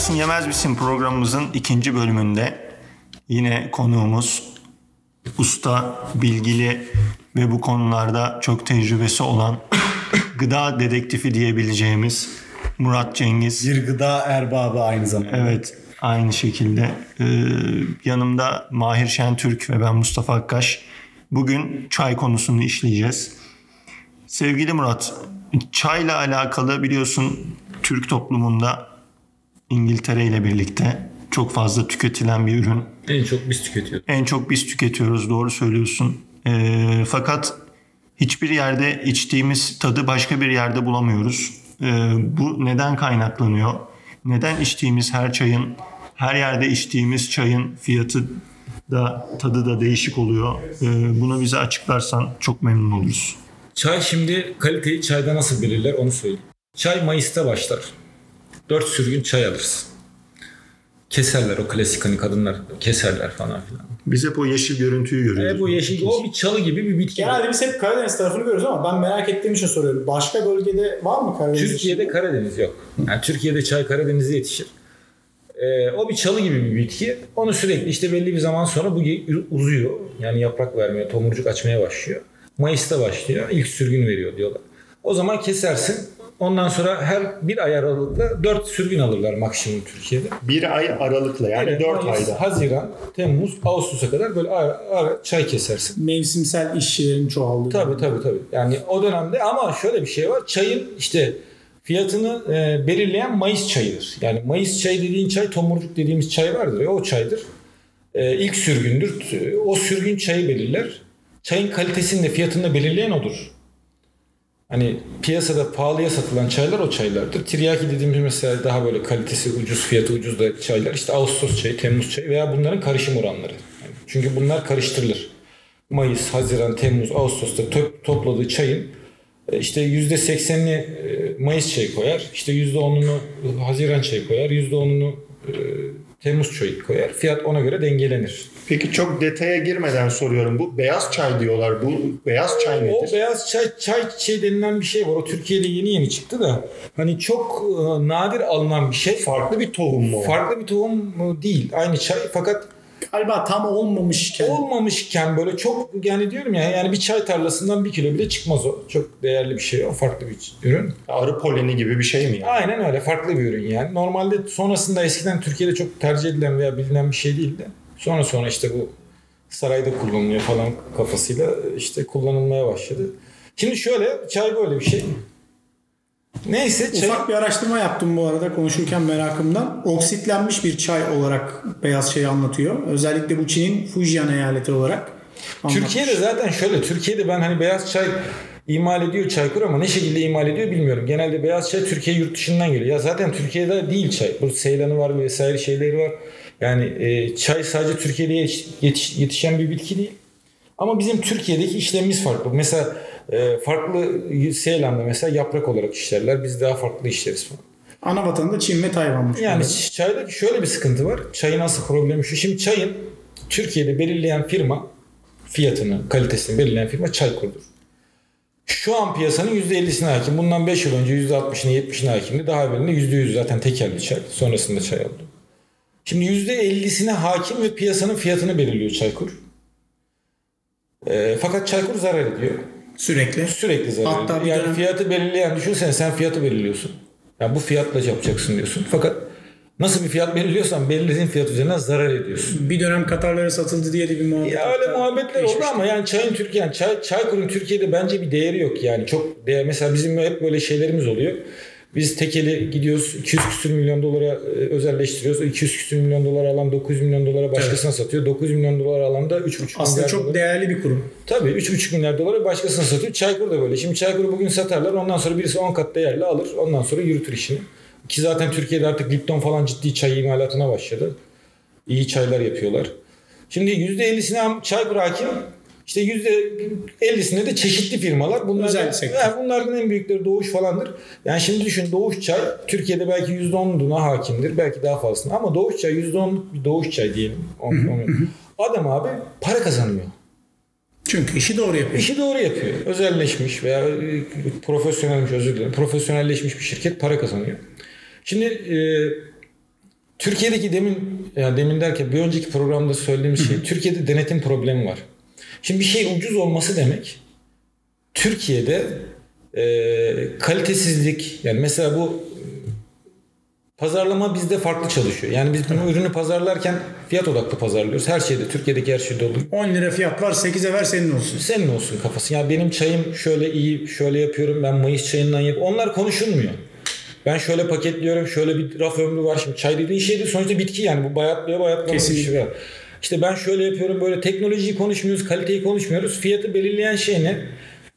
misin yemez misin programımızın ikinci bölümünde yine konuğumuz usta, bilgili ve bu konularda çok tecrübesi olan gıda dedektifi diyebileceğimiz Murat Cengiz. Bir gıda erbabı aynı zamanda. Evet aynı şekilde. Ee, yanımda Mahir Şentürk ve ben Mustafa Akkaş. Bugün çay konusunu işleyeceğiz. Sevgili Murat, çayla alakalı biliyorsun Türk toplumunda İngiltere ile birlikte çok fazla tüketilen bir ürün. En çok biz tüketiyoruz. En çok biz tüketiyoruz doğru söylüyorsun. Ee, fakat hiçbir yerde içtiğimiz tadı başka bir yerde bulamıyoruz. Ee, bu neden kaynaklanıyor? Neden içtiğimiz her çayın, her yerde içtiğimiz çayın fiyatı da tadı da değişik oluyor? Ee, bunu bize açıklarsan çok memnun oluruz. Çay şimdi kaliteyi çayda nasıl belirler onu söyleyeyim. Çay Mayıs'ta başlar. 4 sürgün çay alırsın. Keserler o klasik hani kadınlar keserler falan filan. Biz hep o yeşil görüntüyü görüyoruz. E bu yeşil o bir çalı gibi bir bitki. Genelde biz hep Karadeniz tarafını görüyoruz ama ben merak ettiğim için soruyorum. Başka bölgede var mı Karadeniz? Türkiye'de dışında? Karadeniz yok. Yani Türkiye'de çay Karadeniz'de yetişir. Ee, o bir çalı gibi bir bitki. Onu sürekli işte belli bir zaman sonra bu uzuyor. Yani yaprak vermiyor, tomurcuk açmaya başlıyor. Mayıs'ta başlıyor. İlk sürgün veriyor diyorlar. O zaman kesersin. Ondan sonra her bir ay aralıkla dört sürgün alırlar maksimum Türkiye'de. Bir ay aralıkla yani Evet, 4 Mayıs, ayda. Haziran, Temmuz, Ağustos'a kadar böyle ara, ara çay kesersin. Mevsimsel işçilerin çoğaldığı. Tabii tabii tabii. Yani o dönemde ama şöyle bir şey var. Çayın işte fiyatını e, belirleyen Mayıs çayıdır. Yani Mayıs çayı dediğin çay tomurcuk dediğimiz çay vardır ya o çaydır. E, ilk sürgündür. T- O sürgün çayı belirler. Çayın kalitesini de fiyatını da belirleyen odur. Hani piyasada pahalıya satılan çaylar o çaylardır. Tiryaki dediğimiz mesela daha böyle kalitesi ucuz, fiyatı ucuz da çaylar. İşte Ağustos çayı, Temmuz çayı veya bunların karışım oranları. Yani çünkü bunlar karıştırılır. Mayıs, Haziran, Temmuz, Ağustos'ta to- topladığı çayın e, işte %80'ini e, Mayıs çayı koyar. işte %10'unu Haziran çayı koyar. %10'unu e, Temmuz çayı koyar. Fiyat ona göre dengelenir. Peki çok detaya girmeden soruyorum. Bu beyaz çay diyorlar. Bu beyaz çay O nedir? beyaz çay çay çiçeği denilen bir şey var. O Türkiye'de yeni yeni çıktı da hani çok e, nadir alınan bir şey. Farklı bir tohum mu? o? Farklı bir tohum mu değil. Aynı çay fakat Galiba tam olmamışken. olmamışken böyle çok yani diyorum ya yani bir çay tarlasından bir kilo bile çıkmaz o. Çok değerli bir şey o. Farklı bir ürün. Arı poleni gibi bir şey mi yani? Aynen öyle. Farklı bir ürün yani. Normalde sonrasında eskiden Türkiye'de çok tercih edilen veya bilinen bir şey değildi. Sonra sonra işte bu sarayda kullanılıyor falan kafasıyla işte kullanılmaya başladı. Şimdi şöyle çay böyle bir şey. Neyse çay... Ufak bir araştırma yaptım bu arada konuşurken merakımdan. Oksitlenmiş bir çay olarak beyaz çayı anlatıyor. Özellikle bu Çin'in Fujian eyaleti olarak anlatmış. Türkiye'de zaten şöyle Türkiye'de ben hani beyaz çay imal ediyor Çaykur ama ne şekilde imal ediyor bilmiyorum. Genelde beyaz çay Türkiye yurt dışından geliyor. Ya zaten Türkiye'de değil çay. Bu Seylan'ı var vesaire şeyleri var. Yani e, çay sadece Türkiye'de yetiş- yetiş- yetişen bir bitki değil. Ama bizim Türkiye'deki işlemimiz farklı. Mesela e, farklı Seylan'da mesela yaprak olarak işlerler. Biz daha farklı işleriz falan. Ana vatanı da Çin ve Tayvan'mış. Yani burada. çayda şöyle bir sıkıntı var. Çayın asıl problemi şu. Şimdi çayın Türkiye'de belirleyen firma fiyatını, kalitesini belirleyen firma Çaykur'dur. Şu an piyasanın %50'sine hakim. Bundan 5 yıl önce %60'ına 70'ine hakimdi. Daha evvelinde %100 zaten tekelli çay. Sonrasında çay oldu. Şimdi %50'sine hakim ve piyasanın fiyatını belirliyor Çaykur. Ee, fakat Çaykur zarar ediyor. Sürekli. Sürekli zarar Hatta bir Yani dönem- fiyatı belirleyen düşünsene sen fiyatı belirliyorsun. Yani bu fiyatla yapacaksın diyorsun. Fakat nasıl bir fiyat belirliyorsan belirlediğin fiyat üzerinden zarar ediyorsun. Bir dönem Katarlara satıldı diye de bir muhabbet. Ya öyle muhabbetler oldu ama yani çayın Türkiye, yani çay, Çaykur'un Türkiye'de bence bir değeri yok yani. Çok değer. Mesela bizim hep böyle şeylerimiz oluyor. Biz tekeli gidiyoruz 200 küsür milyon dolara e, özelleştiriyoruz. O 200 küsür milyon dolar alan 900 milyon dolara başkasına satıyor. 900 milyon dolar alan da 3,5 Aslında milyar çok dolara- değerli bir kurum. Tabii 3,5 milyar dolara başkasına satıyor. Çaykur da böyle. Şimdi Çaykur'u bugün satarlar. Ondan sonra birisi 10 kat değerli alır. Ondan sonra yürütür işini. Ki zaten Türkiye'de artık Lipton falan ciddi çay imalatına başladı. İyi çaylar yapıyorlar. Şimdi %50'sine Çaykur hakim. İşte %50'sinde de çeşitli firmalar. Bunlar Özel sektör. Yani bunlardan en büyükleri Doğuş falandır. Yani şimdi düşün Doğuş Çay Türkiye'de belki %10'una hakimdir. Belki daha fazlasına. Ama Doğuş Çay %10'luk bir Doğuş Çay diyelim. Adam abi para kazanıyor. Çünkü işi doğru yapıyor. İşi doğru yapıyor. Özelleşmiş veya e, profesyonelmiş özür dilerim. Profesyonelleşmiş bir şirket para kazanıyor. Şimdi e, Türkiye'deki demin yani demin derken bir önceki programda söylediğim şey Türkiye'de denetim problemi var. Şimdi bir şey ucuz olması demek Türkiye'de e, kalitesizlik yani mesela bu pazarlama bizde farklı çalışıyor. Yani biz bunu ürünü pazarlarken fiyat odaklı pazarlıyoruz. Her şeyde Türkiye'deki her şeyde olur. 10 lira fiyat var 8'e ver senin olsun. Senin olsun kafası. Ya benim çayım şöyle iyi, şöyle yapıyorum. Ben Mayıs çayından yap. Onlar konuşulmuyor. Ben şöyle paketliyorum. Şöyle bir raf ömrü var. Şimdi çay dediğin şey de sonuçta bitki yani. Bu bayatlıyor bayatlama bir şey var. İşte ben şöyle yapıyorum. Böyle teknolojiyi konuşmuyoruz. Kaliteyi konuşmuyoruz. Fiyatı belirleyen şey ne?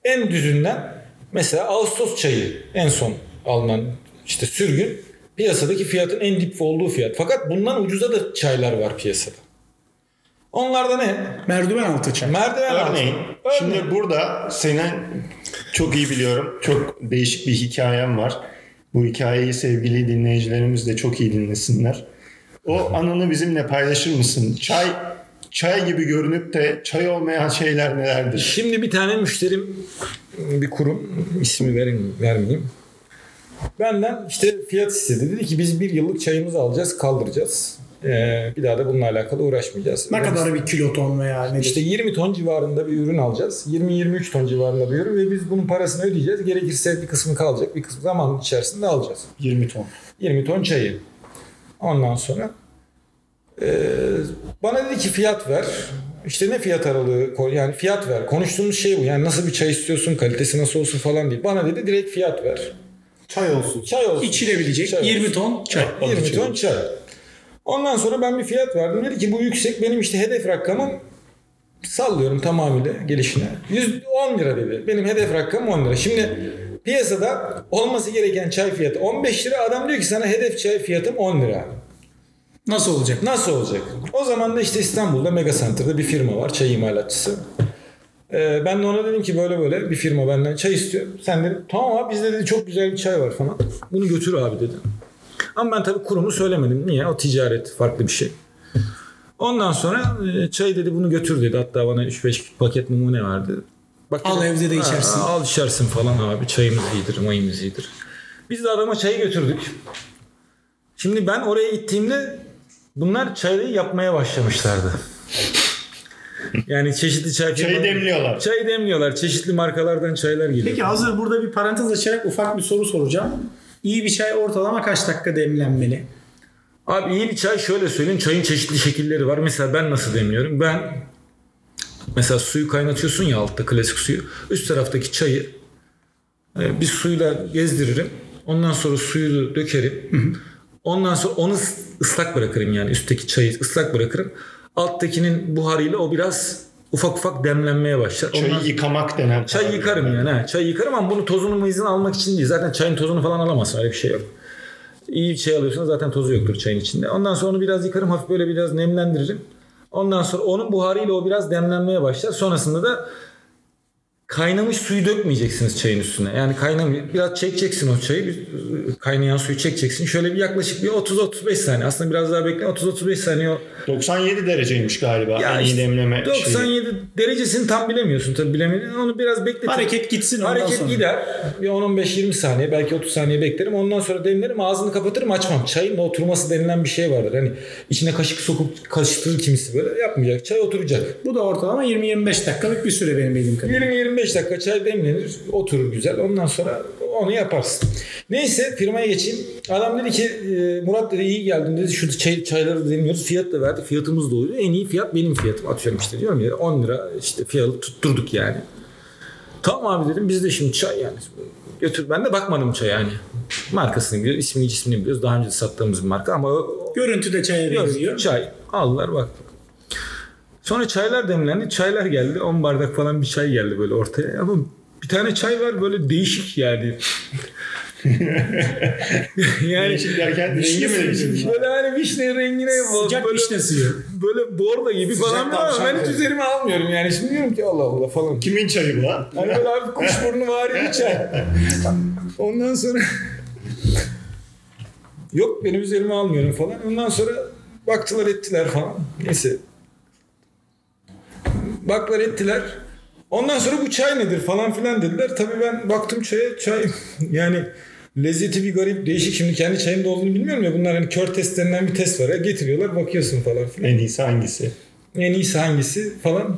En düzünden mesela Ağustos çayı en son alınan işte sürgün piyasadaki fiyatın en dip olduğu fiyat. Fakat bundan ucuza da çaylar var piyasada. Onlarda ne? Merdiven altı çay. Merdiven altı. Örneğin, Örneğin. şimdi burada senin çok iyi biliyorum. Çok değişik bir hikayem var. Bu hikayeyi sevgili dinleyicilerimiz de çok iyi dinlesinler. O anını bizimle paylaşır mısın? Çay çay gibi görünüp de çay olmayan şeyler nelerdir? Şimdi bir tane müşterim bir kurum ismi verin, vermeyeyim. Benden işte fiyat istedi. Dedi ki biz bir yıllık çayımızı alacağız kaldıracağız. Ee, bir daha da bununla alakalı uğraşmayacağız. Ne kadar bir kiloton veya nedir? İşte 20 ton civarında bir ürün alacağız. 20-23 ton civarında bir ürün ve biz bunun parasını ödeyeceğiz. Gerekirse bir kısmı kalacak. Bir kısmı zaman içerisinde alacağız. 20 ton. 20 ton çayı. Ondan sonra eee, bana dedi ki fiyat ver. İşte ne fiyat aralığı koy yani fiyat ver. Konuştuğumuz şey bu. Yani nasıl bir çay istiyorsun, kalitesi nasıl olsun falan değil. Bana dedi direkt fiyat ver. Çay olsun. Çay olsun. İçilebilecek Çay 20 olsun. ton çay. 20 ton çay. Ondan sonra ben bir fiyat verdim. Dedi ki bu yüksek. Benim işte hedef rakamım sallıyorum tamamıyla gelişine. 110 lira dedi. Benim hedef rakamım 10 lira. Şimdi piyasada olması gereken çay fiyatı 15 lira. Adam diyor ki sana hedef çay fiyatım 10 lira. Nasıl olacak? Nasıl olacak? O zaman da işte İstanbul'da Mega Center'da bir firma var. Çay imalatçısı. Ee, ben de ona dedim ki böyle böyle bir firma benden çay istiyor. Sen dedi tamam abi bizde dedi çok güzel bir çay var falan. Bunu götür abi dedi. Ama ben tabii kurumu söylemedim. Niye? O ticaret farklı bir şey. Ondan sonra e, çay dedi bunu götür dedi. Hatta bana 3-5 paket numune verdi. Bak Al evde de "Ha, içersin." al içersin falan abi. Çayımız iyidir, mayımız iyidir. Biz de adama çayı götürdük. Şimdi ben oraya gittiğimde bunlar çayı yapmaya başlamışlardı. Yani çeşitli çay Çayı demliyorlar. Çay demliyorlar. Çeşitli markalardan çaylar geliyor. Peki hazır burada bir parantez açarak ufak bir soru soracağım. İyi bir çay ortalama kaç dakika demlenmeli? Abi iyi bir çay şöyle söyleyeyim. Çayın çeşitli şekilleri var. Mesela ben nasıl demliyorum? Ben mesela suyu kaynatıyorsun ya altta klasik suyu. Üst taraftaki çayı e, bir suyla gezdiririm. Ondan sonra suyu dökerim. Ondan sonra onu ıs- ıslak bırakırım yani üstteki çayı ıslak bırakırım. Alttakinin buharıyla o biraz ufak ufak demlenmeye başlar. Çayı Ondan- yıkamak denen. Çay yıkarım yani. Ha. Çay yıkarım ama bunu tozunu muyuzunu almak için değil. Zaten çayın tozunu falan alamazsın. Öyle bir şey yok. İyi bir çay alıyorsan zaten tozu yoktur çayın içinde. Ondan sonra onu biraz yıkarım. Hafif böyle biraz nemlendiririm. Ondan sonra onun buharıyla o biraz demlenmeye başlar. Sonrasında da kaynamış suyu dökmeyeceksiniz çayın üstüne. Yani kaynamış biraz çekeceksin o çayı. Bir, kaynayan suyu çekeceksin. Şöyle bir yaklaşık bir 30-35 saniye. Aslında biraz daha bekle. 30-35 saniye o 97 dereceymiş galiba ya en iyi işte demleme şeyi. 97 derecesini tam bilemiyorsun tabii bilemedin. Onu biraz bekletin. Hareket gitsin ondan Hareket sonra. gider. Bir 10-15-20 saniye belki 30 saniye beklerim. Ondan sonra demlerim ağzını kapatırım açmam. Çayın oturması denilen bir şey vardır. Hani içine kaşık sokup karıştırır kimisi böyle yapmayacak. Çay oturacak. Bu da ortalama 20-25 dakikalık bir süre benim bildiğim kadarıyla. 20-25 dakika çay demlenir. Oturur güzel. Ondan sonra onu yaparsın. Neyse firmaya geçeyim. Adam dedi ki e, Murat dedi iyi geldin dedi. Şu çay, çayları demiyoruz. Fiyat da verdi. Fiyatımız da uyuyor. En iyi fiyat benim fiyatım. Atıyorum işte diyorum ya 10 lira işte fiyatı tutturduk yani. Tamam abi dedim biz de şimdi çay yani götür. Ben de bakmadım çaya yani. Markasını biliyoruz, ismini cismini biliyoruz. Daha önce sattığımız bir marka ama Görüntüde çaya benziyor. çay. Aldılar baktık. Sonra çaylar demlendi. Çaylar geldi. 10 bardak falan bir çay geldi böyle ortaya. Ama bir tane çay var böyle değişik yani. yani Değişik derken rengi mi değişik? böyle hani vişne rengine Sıcak böyle, vişne suyu. böyle borda gibi falan ama tavşan ben hiç üzerime almıyorum yani. Şimdi diyorum ki Allah Allah falan. Kimin çayı bu lan? Hani böyle abi kuşburnu var bir çay. Ondan sonra yok benim üzerime almıyorum falan. Ondan sonra baktılar ettiler falan. Neyse. Baktılar ettiler. Ondan sonra bu çay nedir falan filan dediler. Tabii ben baktım çaya çay yani Lezzeti bir garip değişik. Şimdi kendi çayımda olduğunu bilmiyorum ya. Bunlar hani kör test denilen bir test var ya. Getiriyorlar bakıyorsun falan filan. En iyisi hangisi? En iyisi hangisi falan.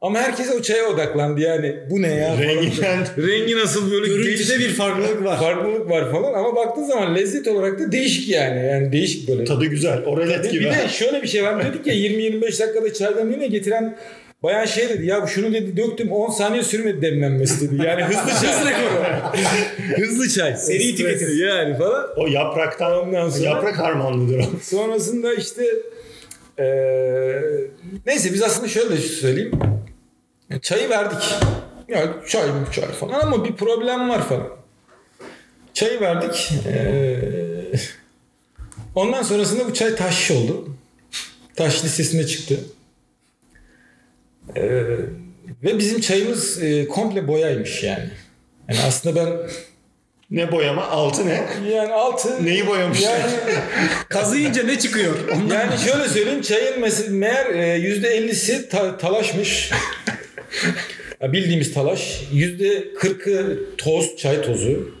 Ama herkes o çaya odaklandı yani. Bu ne ya? falan. Renginden. Rengi nasıl böyle Görüntüde bir farklılık var. farklılık var falan ama baktığın zaman lezzet olarak da değişik yani. Yani değişik böyle. Tadı güzel. Oralet Bir gibi. de şöyle bir şey var. Dedik ya 20-25 dakikada çaydan yine getiren bayan şey dedi ya şunu dedi döktüm 10 saniye sürmedi demlenmesi dedi. Yani hızlı çay. Hız rekoru. hızlı çay. Seri tüketim. Yani falan. O yapraktan Ondan sonra- yaprak harmanlıdır. Sonrasında işte eee, neyse biz aslında şöyle söyleyeyim. Çayı verdik. Ya çay mı çay falan ama bir problem var falan. Çayı verdik. Eee, ondan sonrasında bu çay taş oldu. Taş listesine çıktı. Eee, ve bizim çayımız eee, komple boyaymış yani. Yani aslında ben Ne boyama? Altı ne? yani altı Neyi boyamışlar? yani Kazıyınca ne çıkıyor? Ondan Yani şöyle söyleyeyim çayın mes- meğer e, yüzde 50'si ta- talaşmış. Bildiğimiz talaş. Yüzde 40'ı toz, çay tozu.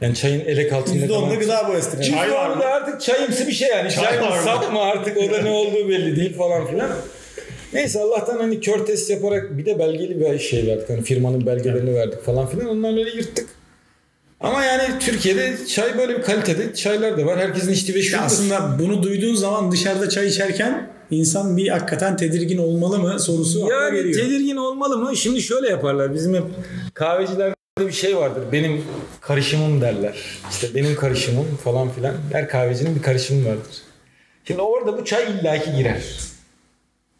Yani çayın elek altında %10'da kalan. gıda boyası. Çay var mı? artık çayımsı bir şey yani. Çay Çay, mı? sap mı artık o da ne olduğu belli değil falan filan. Neyse Allah'tan hani kör test yaparak bir de belgeli bir şey verdik. Hani firmanın belgelerini verdik falan filan. Onlarla öyle yırttık. Ama yani Türkiye'de çay böyle bir kalitede çaylar da var. Herkesin içtiği ve şu Ya aslında bunu duyduğun zaman dışarıda çay içerken insan bir hakikaten tedirgin olmalı mı sorusu Yani geliyor. tedirgin olmalı mı? Şimdi şöyle yaparlar. Bizim hep kahvecilerde bir şey vardır. Benim karışımım derler. İşte benim karışımım falan filan. Her kahvecinin bir karışımı vardır. Şimdi orada bu çay illaki girer.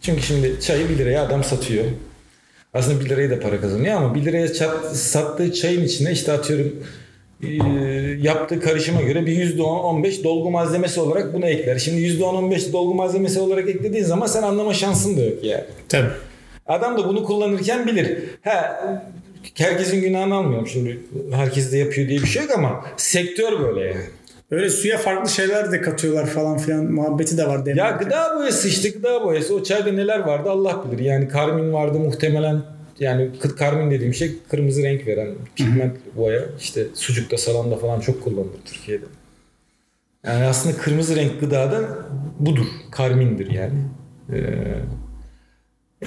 Çünkü şimdi çayı 1 liraya adam satıyor. Aslında 1 liraya da para kazanıyor ama 1 liraya çat- sattığı çayın içine işte atıyorum e, yaptığı karışıma göre bir %10-15 dolgu malzemesi olarak bunu ekler. Şimdi %10-15 dolgu malzemesi olarak eklediğin zaman sen anlama şansın da yok yani. Tabii. Adam da bunu kullanırken bilir. Ha herkesin günahını almıyorum şimdi. Herkes de yapıyor diye bir şey yok ama sektör böyle yani. Böyle suya farklı şeyler de katıyorlar falan filan muhabbeti de var. Ya gıda boyası işte gıda boyası. O çayda neler vardı Allah bilir. Yani karmin vardı muhtemelen yani karmin dediğim şey kırmızı renk veren pigment boya. İşte sucukta salanda falan çok kullanılır Türkiye'de. Yani aslında kırmızı renk gıdada budur. Karmindir yani. Ee,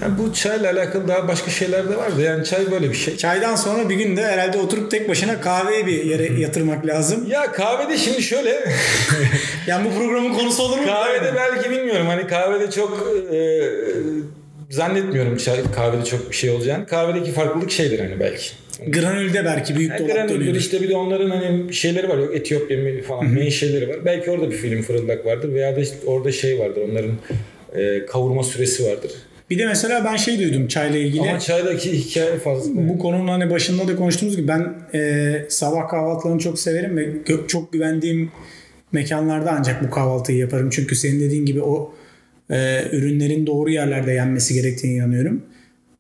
yani bu çayla alakalı daha başka şeyler de vardı. Yani çay böyle bir şey. Çaydan sonra bir gün de herhalde oturup tek başına kahveyi bir yere yatırmak lazım. Ya kahvede şimdi şöyle Yani bu programın konusu olur mu? kahvede belki bilmiyorum hani kahvede çok e, zannetmiyorum çay, kahvede çok bir şey olacağını. Kahvedeki farklılık şeydir hani belki. Granülde belki büyük Yani dolap dönüyor. işte bir de onların hani şeyleri var yok Etiyopya falan menşeleri var. Belki orada bir film fırıldak vardır veya da işte orada şey vardır onların e, kavurma süresi vardır. Bir de mesela ben şey duydum çayla ilgili. Ama çaydaki hikaye fazla. Bu konunun hani başında da konuştuğumuz gibi ben e, sabah kahvaltılarını çok severim ve gö- çok güvendiğim mekanlarda ancak bu kahvaltıyı yaparım. Çünkü senin dediğin gibi o e, ürünlerin doğru yerlerde yenmesi gerektiğine inanıyorum.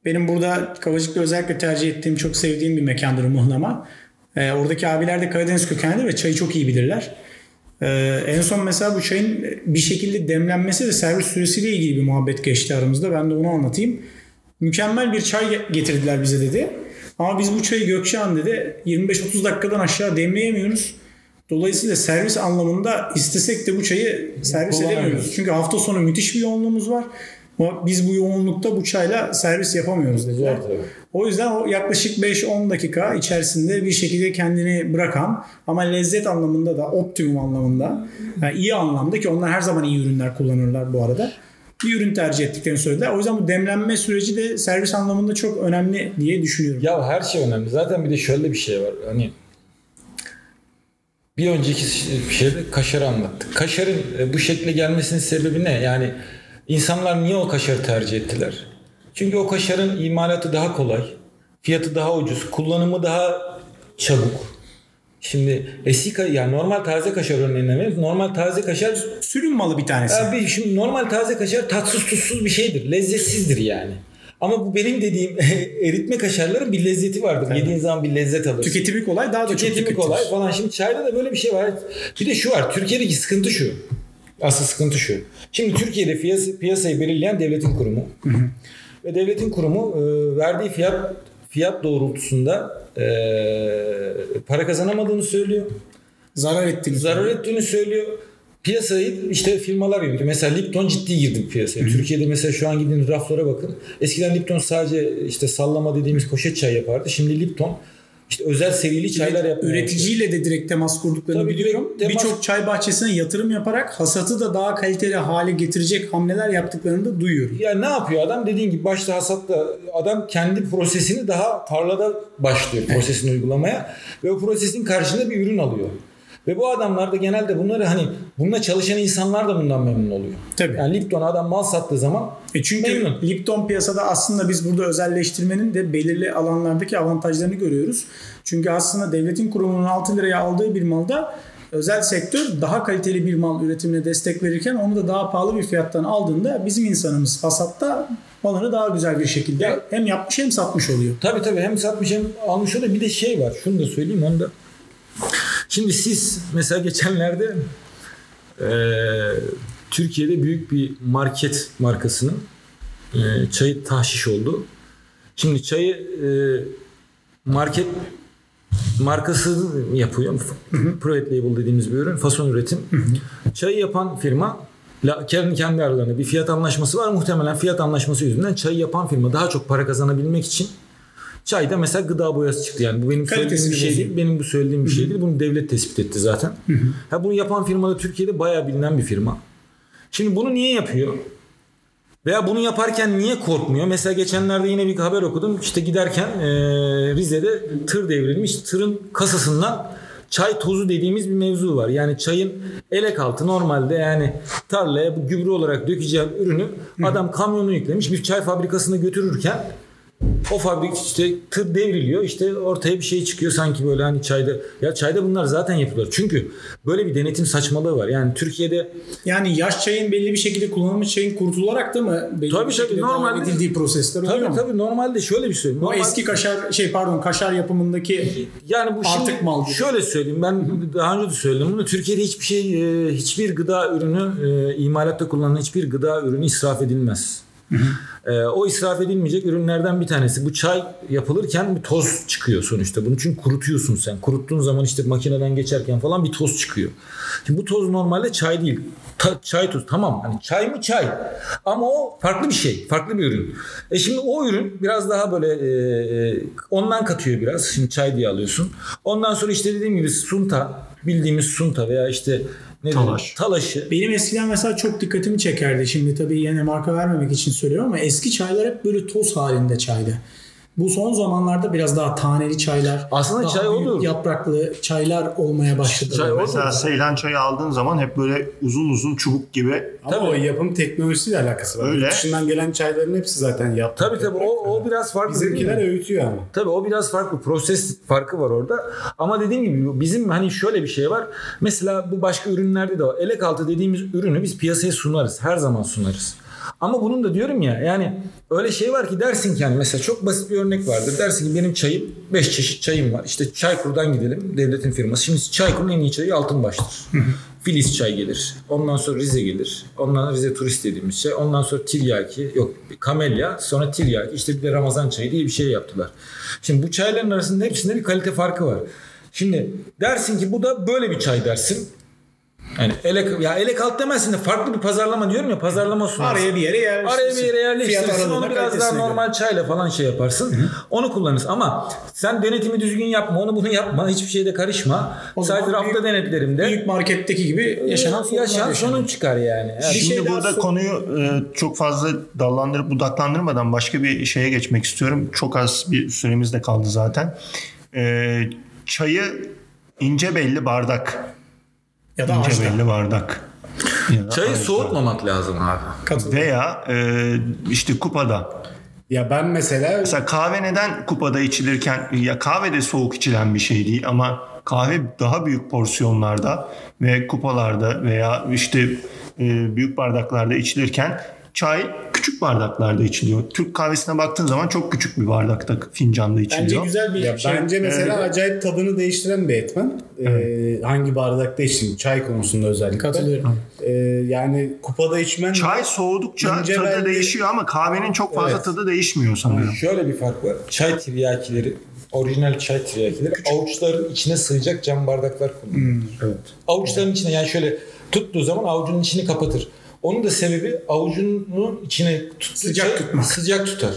Benim burada Kavacık'ta özellikle tercih ettiğim, çok sevdiğim bir mekandır Muhlama. E, oradaki abiler de Karadeniz kökenli ve çayı çok iyi bilirler. Ee, en son mesela bu çayın bir şekilde demlenmesi ve servis süresiyle ilgili bir muhabbet geçti aramızda. Ben de onu anlatayım. Mükemmel bir çay getirdiler bize dedi. Ama biz bu çayı Gökçehan dedi 25-30 dakikadan aşağı demleyemiyoruz. Dolayısıyla servis anlamında istesek de bu çayı servis Kullanamıyoruz. edemiyoruz. Çünkü hafta sonu müthiş bir yoğunluğumuz var. Biz bu yoğunlukta bu çayla servis yapamıyoruz dediler. Tabii. O yüzden o yaklaşık 5-10 dakika içerisinde bir şekilde kendini bırakan ama lezzet anlamında da optimum anlamında yani iyi anlamda ki onlar her zaman iyi ürünler kullanırlar bu arada. Bir ürün tercih ettiklerini söylediler. O yüzden bu demlenme süreci de servis anlamında çok önemli diye düşünüyorum. Ya her şey önemli. Zaten bir de şöyle bir şey var. Hani bir önceki şeyde kaşarı anlattık. Kaşarın e, bu şekle gelmesinin sebebi ne? Yani insanlar niye o kaşarı tercih ettiler? Çünkü o kaşarın imalatı daha kolay, fiyatı daha ucuz, kullanımı daha çabuk. Şimdi eski yani normal taze kaşar örneğine veriyoruz. Normal taze kaşar Sürüm malı bir tanesi. Abi şimdi normal taze kaşar tatsız tuzsuz bir şeydir. Lezzetsizdir yani. Ama bu benim dediğim eritme kaşarların bir lezzeti vardır. Yediğin zaman bir lezzet alırsın. Tüketimi kolay daha da çok Tüketimi tüketilir. kolay falan. Şimdi çayda da böyle bir şey var. Bir de şu var. Türkiye'deki sıkıntı şu. Asıl sıkıntı şu. Şimdi Türkiye'de piyasa, piyasayı belirleyen devletin kurumu. Ve devletin kurumu e, verdiği fiyat fiyat doğrultusunda eee, para kazanamadığını söylüyor. Zarar ettiğini Zarar ettiğini söylüyor. Piyasayı işte firmalar yönetiyor. Mesela Lipton ciddi girdi piyasaya. Türkiye'de mesela şu an gidin raflara bakın. Eskiden Lipton sadece işte sallama dediğimiz poşet çay yapardı. Şimdi Lipton işte özel serili çaylar yapıyor. Üreticiyle de direkt temas kurduklarını Tabii, biliyorum. Birçok çay bahçesine yatırım yaparak hasatı da daha kaliteli hale getirecek hamleler yaptıklarını da duyuyorum. Ya ne yapıyor adam? Dediğin gibi başta hasatta adam kendi prosesini daha tarlada başlıyor prosesini uygulamaya ve o prosesin karşılığında bir ürün alıyor. Ve bu adamlar da genelde bunları hani bununla çalışan insanlar da bundan memnun oluyor. Tabii. Yani Lipton adam mal sattığı zaman E çünkü Memnun. Lipton piyasada aslında biz burada özelleştirmenin de belirli alanlardaki avantajlarını görüyoruz. Çünkü aslında devletin kurumunun 6 liraya aldığı bir malda özel sektör daha kaliteli bir mal üretimine destek verirken onu da daha pahalı bir fiyattan aldığında bizim insanımız hasatta malını daha güzel bir şekilde hem yapmış hem satmış oluyor. Tabii tabii hem satmış hem almış o da bir de şey var. Şunu da söyleyeyim onu da. Şimdi siz mesela geçenlerde eee, Türkiye'de büyük bir market markasının eee, çayı tahşiş oldu. Şimdi çayı eee, market markası yapıyor. Private label dediğimiz bir ürün. Fason üretim. Çayı yapan firma kendi kendi aralarında bir fiyat anlaşması var. Muhtemelen fiyat anlaşması yüzünden çayı yapan firma daha çok para kazanabilmek için çayda mesela gıda boyası çıktı. Yani bu benim söylediğim Kalitesini bir şey değil. Benim bu söylediğim bir şey değil. Bunu devlet tespit etti zaten. Ha bunu yapan firma da Türkiye'de bayağı bilinen bir firma. Şimdi bunu niye yapıyor? Veya bunu yaparken niye korkmuyor? Mesela geçenlerde yine bir haber okudum. İşte giderken eee, Rize'de tır devrilmiş. Tırın kasasından çay tozu dediğimiz bir mevzu var. Yani çayın elek altı normalde yani tarlaya bu gübre olarak dökeceğim ürünü adam kamyonu yüklemiş bir çay fabrikasına götürürken o fabrik işte tır devriliyor işte ortaya bir şey çıkıyor sanki böyle hani çayda ya çayda bunlar zaten yapıyorlar. Çünkü böyle bir denetim saçmalığı var. Yani Türkiye'de Yani yaş çayın belli bir şekilde kullanılmış çayın kurutularak da mı belli Tabii, bir şekilde tabii, normalde- edildiği prosesler oluyor tabii mu? tabii normalde şöyle bir şey. O Normal- eski kaşar şey pardon kaşar yapımındaki Yani bu Artık şimdi mal gibi. şöyle söyleyeyim ben daha önce de söyledim bunu Türkiye'de hiçbir şey e, hiçbir gıda ürünü e, imalatta kullanılan hiçbir gıda ürünü israf edilmez. E, o israf edilmeyecek ürünlerden bir tanesi. Bu çay yapılırken bir toz çıkıyor sonuçta. Bunu çünkü kurutuyorsun sen. Kuruttuğun zaman işte makineden geçerken falan bir toz çıkıyor. Şimdi bu toz normalde çay değil. Ta- çay toz tamam hani çay mı çay ama o farklı bir şey farklı bir ürün. E şimdi o ürün biraz daha böyle e, e, ondan katıyor biraz şimdi çay diye alıyorsun. Ondan sonra işte dediğim gibi sunta bildiğimiz sunta veya işte ne Talaş. diyeyim, talaşı Benim eskiden mesela çok dikkatimi çekerdi. Şimdi tabii yine marka vermemek için söylüyorum ama eski çaylar hep böyle toz halinde çaydı. Bu son zamanlarda biraz daha taneli çaylar, Aslında daha çay büyük olur. yapraklı çaylar olmaya başladı. Çay olur. Mesela Seylan çayı aldığın zaman hep böyle uzun uzun çubuk gibi Ama Tabii. o yapım teknolojisiyle alakası var. Öyle. Yurt dışından gelen çayların hepsi zaten yaptı. Tabii tabii o, o biraz farklı. Bizimkiler öğütüyor ama. Tabii o biraz farklı. Proses farkı var orada. Ama dediğim gibi bizim hani şöyle bir şey var. Mesela bu başka ürünlerde de var. Elek altı dediğimiz ürünü biz piyasaya sunarız. Her zaman sunarız. Ama bunun da diyorum ya yani öyle şey var ki dersin ki yani mesela çok basit bir örnek vardır. Dersin ki benim çayım 5 çeşit çayım var. İşte Çaykur'dan gidelim devletin firması. Şimdi Çaykur'un en iyi çayı Altınbaş'tır. Filiz çay gelir. Ondan sonra Rize gelir. Ondan sonra Rize turist dediğimiz şey. Ondan sonra Tiryaki yok Kamelya sonra Tiryaki işte bir de Ramazan çayı diye bir şey yaptılar. Şimdi bu çayların arasında hepsinde bir kalite farkı var. Şimdi dersin ki bu da böyle bir çay dersin. Yani elek, ya elek alt demezsin de farklı bir pazarlama diyorum ya pazarlama sunarsın. Araya bir yere yerleştirsin. Araya bir yere yerleştirirsin. Fiyat Onu biraz daha göre. normal çayla falan şey yaparsın. Onu kullanırsın. Ama sen denetimi düzgün yapma. Onu bunu yapma. Hiçbir şeyde karışma. O Sadece rafta büyük- denetlerimde. Büyük marketteki gibi yaşanan sorunlar yaşanıyor. sorun çıkar yani. Evet. Bir Şimdi şey burada sor- konuyu e, çok fazla dallandırıp budaklandırmadan başka bir şeye geçmek istiyorum. Çok az bir süremiz de kaldı zaten. E, çayı ince belli bardak. Ya da İnce belli bardak. Ya Çayı ağaçta. soğutmamak lazım abi. Veya e, işte kupada. Ya ben mesela Mesela kahve neden kupada içilirken ya kahve de soğuk içilen bir şey değil ama kahve daha büyük porsiyonlarda ve kupalarda veya işte e, büyük bardaklarda içilirken çay küçük bardaklarda içiliyor. Türk kahvesine baktığın zaman çok küçük bir bardakta fincanda içiliyor. Bence güzel bir Ya şey. bence mesela acayip tadını değiştiren bir etmen. Ee, hangi bardakta içtin? Çay konusunda özellikle. Katılıyorum. Ee, yani kupada içmen Çay soğudukça tadı belli- değişiyor ama kahvenin çok fazla Evet. tadı değişmiyor sanırım. Şöyle bir fark var. Çay tiryakileri, orijinal çay tiryakileri avuçların içine sığacak cam bardaklar kullanılır. Evet. Avuçların içine yani şöyle tuttuğu zaman avucunun içini kapatır. Onun da sebebi avucunun içine tuttuğu Sıcak tutmak. Sıcak tutar.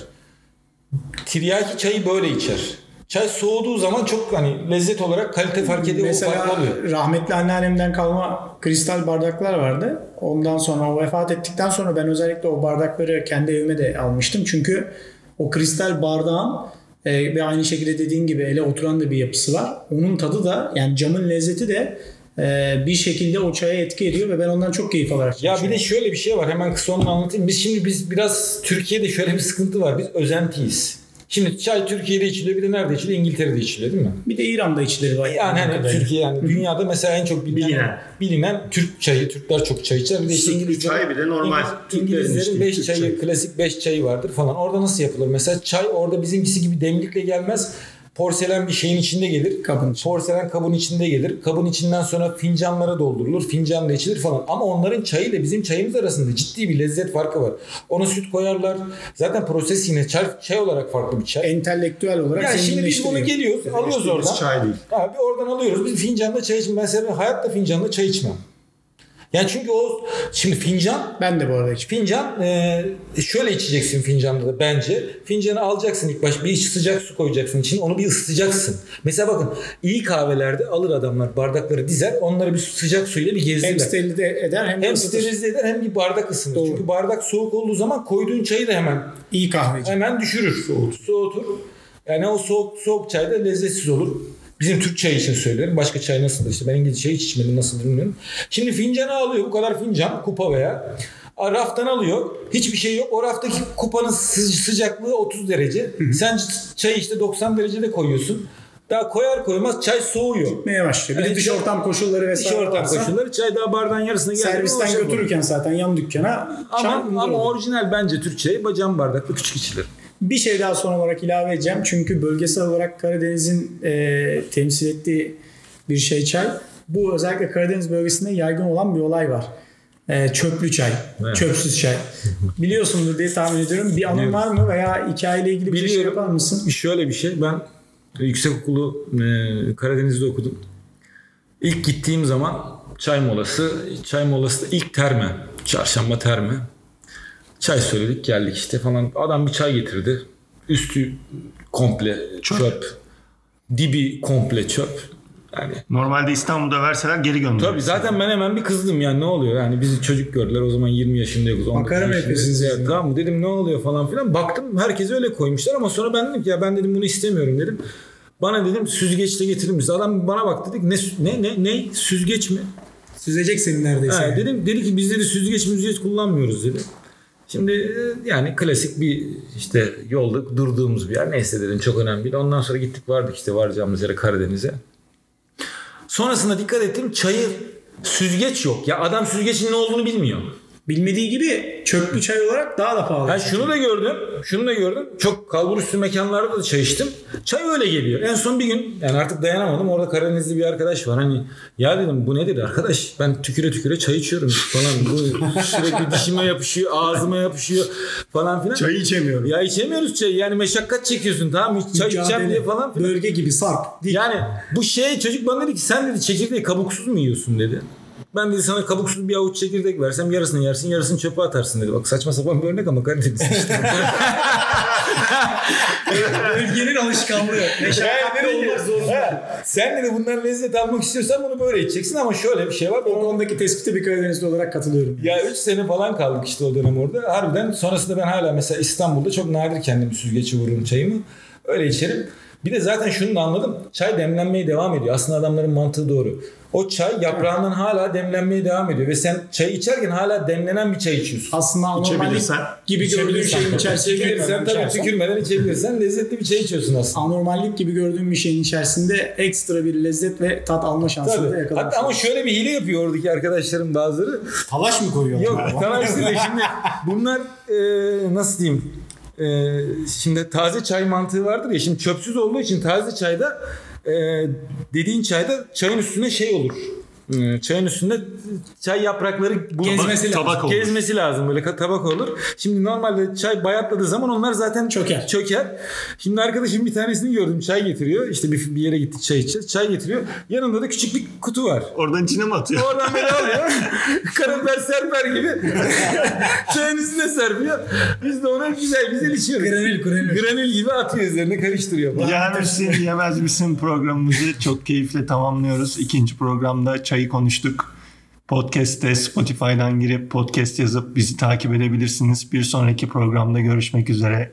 Tiryaki çayı böyle içer. Çay soğuduğu zaman çok hani lezzet olarak kalite fark ediyor. o fark Mesela oluyor. rahmetli anneannemden kalma kristal bardaklar vardı. Ondan sonra o vefat ettikten sonra ben özellikle o bardakları kendi evime de almıştım. Çünkü o kristal bardağın e, ve aynı şekilde dediğin gibi ele oturan da bir yapısı var. Onun tadı da yani camın lezzeti de e, bir şekilde o çaya etki ediyor ve ben ondan çok keyif alarak Ya bir de şöyle bir şey var. Hemen kısa onu anlatayım. Biz şimdi biz biraz Türkiye'de şöyle bir sıkıntı var. Biz özentiyiz. Şimdi çay Türkiye'de içiliyor. Bir de nerede içiliyor? İngiltere'de içiliyor değil mi? bir de İran'da içileri var. Yani hani Türkiye yani dünyada mesela en çok bilinen, Bilinen. bilinen, Türk çayı. Türkler çok çay içer. Bir de işte İngilizlerin- çay bir de normal İngiliz- Türklerin İngilizlerin içtiği 5 Türk çayı, çayı. klasik 5 çayı vardır falan. Orada nasıl yapılır? Mesela çay orada bizimkisi gibi demlikle gelmez. Porselen bir şeyin içinde gelir. Kabın içinde. Porselen kabın içinde gelir. Kabın içinden sonra fincanlara doldurulur. Fincanla içilir falan. Ama onların çayı ile bizim çayımız arasında ciddi bir lezzet farkı var. Ona süt koyarlar. Zaten proses yine çay, çay olarak farklı bir çay. entelektüel olarak Ya şimdi biz bunu geliyoruz, alıyoruz oradan. çay değil. Abi oradan alıyoruz. Biz fincanda çay içmem. Ben sebebi hayatta fincanda çay içmem. Yani çünkü o şimdi fincan Ben de bu arada içmiyorum. Fincan e, şöyle içeceksin fincanda da bence. Fincanı alacaksın ilk baş bir sıcak su koyacaksın içine onu bir ısıtacaksın. Mesela bakın iyi kahvelerde alır adamlar bardakları dizer onları bir sıcak suyla bir Hem gezdirirler. sterilize eder hem, Hem sterilize eder hem bir bardak ısınır. Doğru. Çünkü bardak soğuk olduğu zaman koyduğun çayı da hemen İyi kahveci. hemen düşürür. Soğutur. Soğutur. Yani o soğuk soğuk çay da lezzetsiz olur. Bizim Türk çayı için söylüyorum. Başka çay nasıldır işte ben İngiliz çayı hiç içmedim nasıl bilmiyorum. Şimdi fincanı alıyor bu kadar fincan kupa veya raftan alıyor. Hiçbir şey yok. O raftaki kupanın sı- sıcaklığı 30 derece. Sen çayı işte 90 derecede koyuyorsun. Daha koyar koymaz çay soğuyor. Gitmeye başlıyor. Bir de Yani dış dış- ortam koşulları Dış vesaire ortam varsa koşulları çay daha bardağın yarısına geldi. servisten götürürken zaten yan dükkana Ama, ama orijinal bence Türk çayı bacağın bardaklı küçük içilir. Bir şey daha son olarak ilave edeceğim. Çünkü bölgesel olarak Karadeniz'in e, temsil ettiği bir şey çay. Bu özellikle Karadeniz bölgesinde yaygın olan bir olay var. E, çöplü çay, Evet. çöpsüz çay. Biliyorsundur diye tahmin ediyorum. Bir anın Evet. var mı veya hikayeyle ilgili bir şey Biliyorum. yapar mısın? Şöyle bir şey ben yüksek okulu e, Karadeniz'de okudum. İlk gittiğim zaman çay molası, çay molası da ilk terme, çarşamba terme. Çay söyledik geldik işte falan. Adam bir çay getirdi. Üstü komple çöp. Dibi komple çöp. Yani Normalde İstanbul'da verseler geri gönderiyor. Tabii zaten ben hemen bir kızdım yani ne oluyor yani bizi çocuk gördüler o zaman 20 yaşındayız. 19 Makara mı yapıyorsunuz Ya, tamam mı dedim ne oluyor falan filan baktım herkes öyle koymuşlar ama sonra ben dedim ki ya ben dedim bunu istemiyorum dedim. Bana dedim süzgeçle getirir misin? Adam bana bak dedik ne ne ne ne süzgeç mi? Süzecek seni neredeyse. Ha, dedim dedi ki biz dedi süzgeç müzgeç kullanmıyoruz dedi. Şimdi e, yani klasik bir işte yolda durduğumuz bir yer. Neyse dedim çok önemli değil. Ondan sonra gittik vardık işte varacağımız yere Karadeniz'e. Sonrasında dikkat ettim çayı süzgeç yok. Ya adam süzgecin ne olduğunu bilmiyor. Bilmediği gibi çöplü çay olarak daha da pahalı. Ben şunu da gördüm. Şunu da gördüm. Çok kalburüstü mekanlarda da çay içtim. Çay öyle geliyor. En son bir gün yani artık dayanamadım. Orada Karadenizli bir arkadaş var. Hani ya dedim bu ne dedi arkadaş? Ben tüküre tüküre çay içiyorum falan. Bu sürekli dişime yapışıyor, ağzıma yapışıyor falan filan. Çayı içemiyorum. Ya içemiyoruz çayı. Yani meşakkat çekiyorsun tamam mı? Çay içeceğim diye falan filan. Bölge gibi sarp. dik. Yani bu şey çocuk bana dedi ki sen dedi çekirdeği kabuksuz mu yiyorsun dedi. Ben dedi sana kabuksuz bir avuç çekirdek versem yarısını yersin yarısını çöpe atarsın dedi. Bak saçma sapan bir örnek ama Karadeniz işte. Bölgenin alışkanlığı. Meşakkatleri olmak zorunda. Sen dedi bundan lezzet almak istiyorsan bunu böyle içeceksin ama şöyle bir şey var. O konudaki tespite bir Karadenizli olarak katılıyorum. Ya 3 sene falan kaldık işte o dönem orada. Harbiden sonrasında ben hala mesela İstanbul'da çok nadir kendimi süzgeci vururum çayımı. Öyle içerim. Bir de zaten şunu da anladım. Çay demlenmeye devam ediyor. Aslında adamların mantığı doğru. O çay yaprağından hala demlenmeye devam ediyor ve sen çay içerken hala demlenen bir çay içiyorsun. Aslında anormallik İçebilirsen. gibi gördüğün İçebilirsen şeyin tabii. içerisinde İçebilirsen girmeden tabii içersen- tükürmeden içebilirsen lezzetli bir çay içiyorsun aslında. anormallik gibi gördüğün bir şeyin içerisinde ekstra bir lezzet ve tat alma şansını da Tabii. Hatta ama şöyle bir hile yapıyor oradaki arkadaşlarım bazıları. Talaş mı koyuyorlar? Yok abi? Tanaş'ta da şimdi bunlar e, nasıl diyeyim e, şimdi taze çay mantığı vardır ya şimdi çöpsüz olduğu için taze çayda e, dediğin çayda çayın üstüne şey olur. E, Çayın üstünde çay yaprakları bu- Gezmesi lazım. Tabak olur. Gezmesi lazım böyle tabak olur. Şimdi normalde çay bayatladığı zaman onlar zaten Çöker. Çöker. Şimdi arkadaşım bir tanesini gördüm çay getiriyor. İşte bir, bir yere gitti çay içeceğiz. Çay getiriyor. Yanında da küçük bir kutu var. Oradan içine mi atıyor? Oradan beni alıyor. Karabiber serper gibi. Çayın üstüne serpiyor. Biz de onu güzel güzel içiyoruz. Granül, granül. Granül gibi atıyor üzerine karıştırıyor. Yer misin yemez misin programımızı çok keyifle tamamlıyoruz. İkinci programda çayı konuştuk. Podcast'te Spotify'dan girip podcast yazıp bizi takip edebilirsiniz. Bir sonraki programda görüşmek üzere.